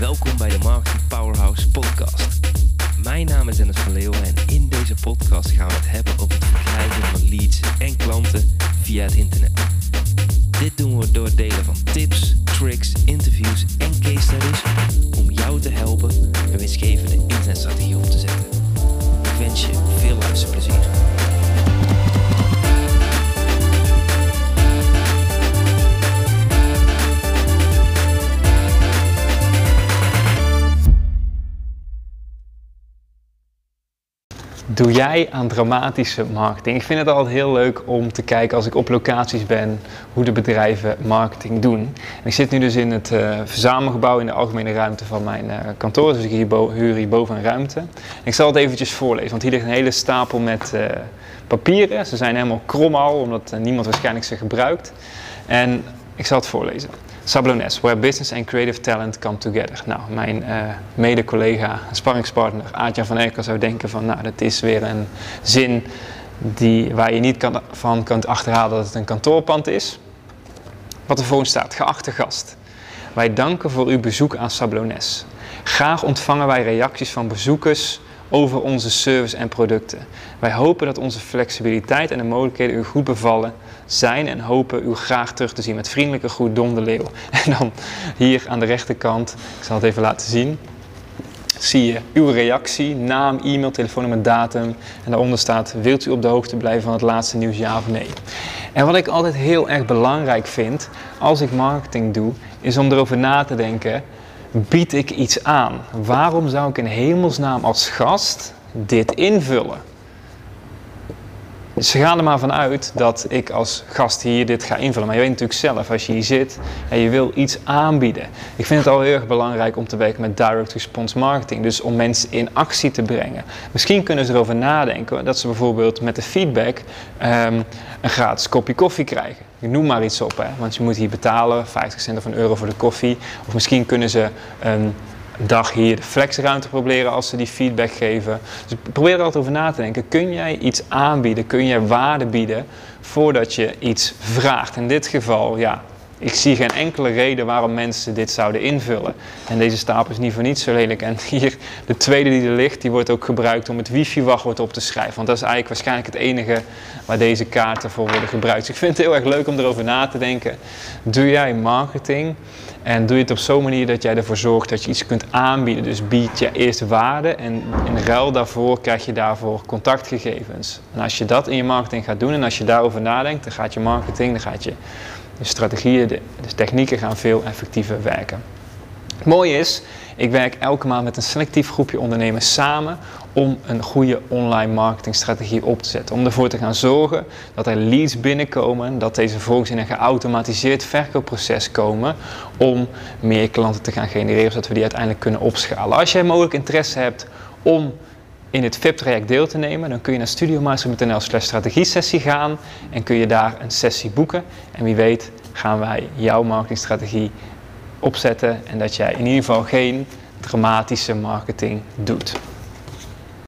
Welkom bij de Marketing Powerhouse podcast. Mijn naam is Dennis van Leeuwen en in deze podcast gaan we het hebben over het verkrijgen van leads en klanten via het internet. Dit doen we door het delen van tips Doe jij aan dramatische marketing? Ik vind het altijd heel leuk om te kijken als ik op locaties ben hoe de bedrijven marketing doen. En ik zit nu dus in het uh, verzamelgebouw in de algemene ruimte van mijn uh, kantoor. Dus ik hier huur hier boven een ruimte. Ik zal het eventjes voorlezen, want hier ligt een hele stapel met uh, papieren. Ze zijn helemaal krom al, omdat niemand waarschijnlijk ze gebruikt. En ik zal het voorlezen. Sablones, where business and creative talent come together. Nou, mijn uh, mede-collega, sparringspartner Aadjan van Erkel zou denken van, nou, dat is weer een zin die, waar je niet van kunt achterhalen dat het een kantoorpand is. Wat er voor staat, geachte gast. Wij danken voor uw bezoek aan Sablones. Graag ontvangen wij reacties van bezoekers over onze service en producten. Wij hopen dat onze flexibiliteit en de mogelijkheden u goed bevallen zijn en hopen u graag terug te zien. Met vriendelijke groet Don de Leeuw. En dan hier aan de rechterkant, ik zal het even laten zien, zie je uw reactie, naam, e-mail, telefoonnummer, datum. En daaronder staat, wilt u op de hoogte blijven van het laatste nieuws, ja of nee? En wat ik altijd heel erg belangrijk vind als ik marketing doe, is om erover na te denken, bied ik iets aan? Waarom zou ik in hemelsnaam als gast dit invullen? Ze gaan er maar vanuit dat ik als gast hier dit ga invullen. Maar je weet natuurlijk zelf, als je hier zit en je wil iets aanbieden. Ik vind het al heel erg belangrijk om te werken met direct response marketing. Dus om mensen in actie te brengen. Misschien kunnen ze erover nadenken dat ze bijvoorbeeld met de feedback um, een gratis kopje koffie krijgen. Ik noem maar iets op, hè, want je moet hier betalen, 50 cent of een euro voor de koffie. Of misschien kunnen ze een dag hier de flexruimte proberen als ze die feedback geven. Dus probeer er altijd over na te denken. Kun jij iets aanbieden? Kun jij waarde bieden voordat je iets vraagt? In dit geval, ja, ik zie geen enkele reden waarom mensen dit zouden invullen. En deze stapel is niet voor niets zo lelijk. En hier, de tweede die er ligt, die wordt ook gebruikt om het wifi-wachtwoord op te schrijven. Want dat is eigenlijk waarschijnlijk het enige waar deze kaarten voor worden gebruikt. Dus ik vind het heel erg leuk om erover na te denken. Doe jij marketing en doe je het op zo'n manier dat jij ervoor zorgt dat je iets kunt aanbieden. Dus bied je eerst waarde en in ruil daarvoor krijg je daarvoor contactgegevens. En als je dat in je marketing gaat doen en als je daarover nadenkt, dan gaat je marketing, dan gaat je de strategieën, de, de technieken gaan veel effectiever werken. Het mooie is, ik werk elke maand met een selectief groepje ondernemers samen om een goede online marketingstrategie op te zetten. Om ervoor te gaan zorgen dat er leads binnenkomen, dat deze vervolgens in een geautomatiseerd verkoopproces komen om meer klanten te gaan genereren, zodat we die uiteindelijk kunnen opschalen. Als jij mogelijk interesse hebt om in het VIP-traject deel te nemen, dan kun je naar studiomaster.nl slash strategiesessie gaan en kun je daar een sessie boeken. En wie weet gaan wij jouw marketingstrategie opzetten en dat jij in ieder geval geen dramatische marketing doet.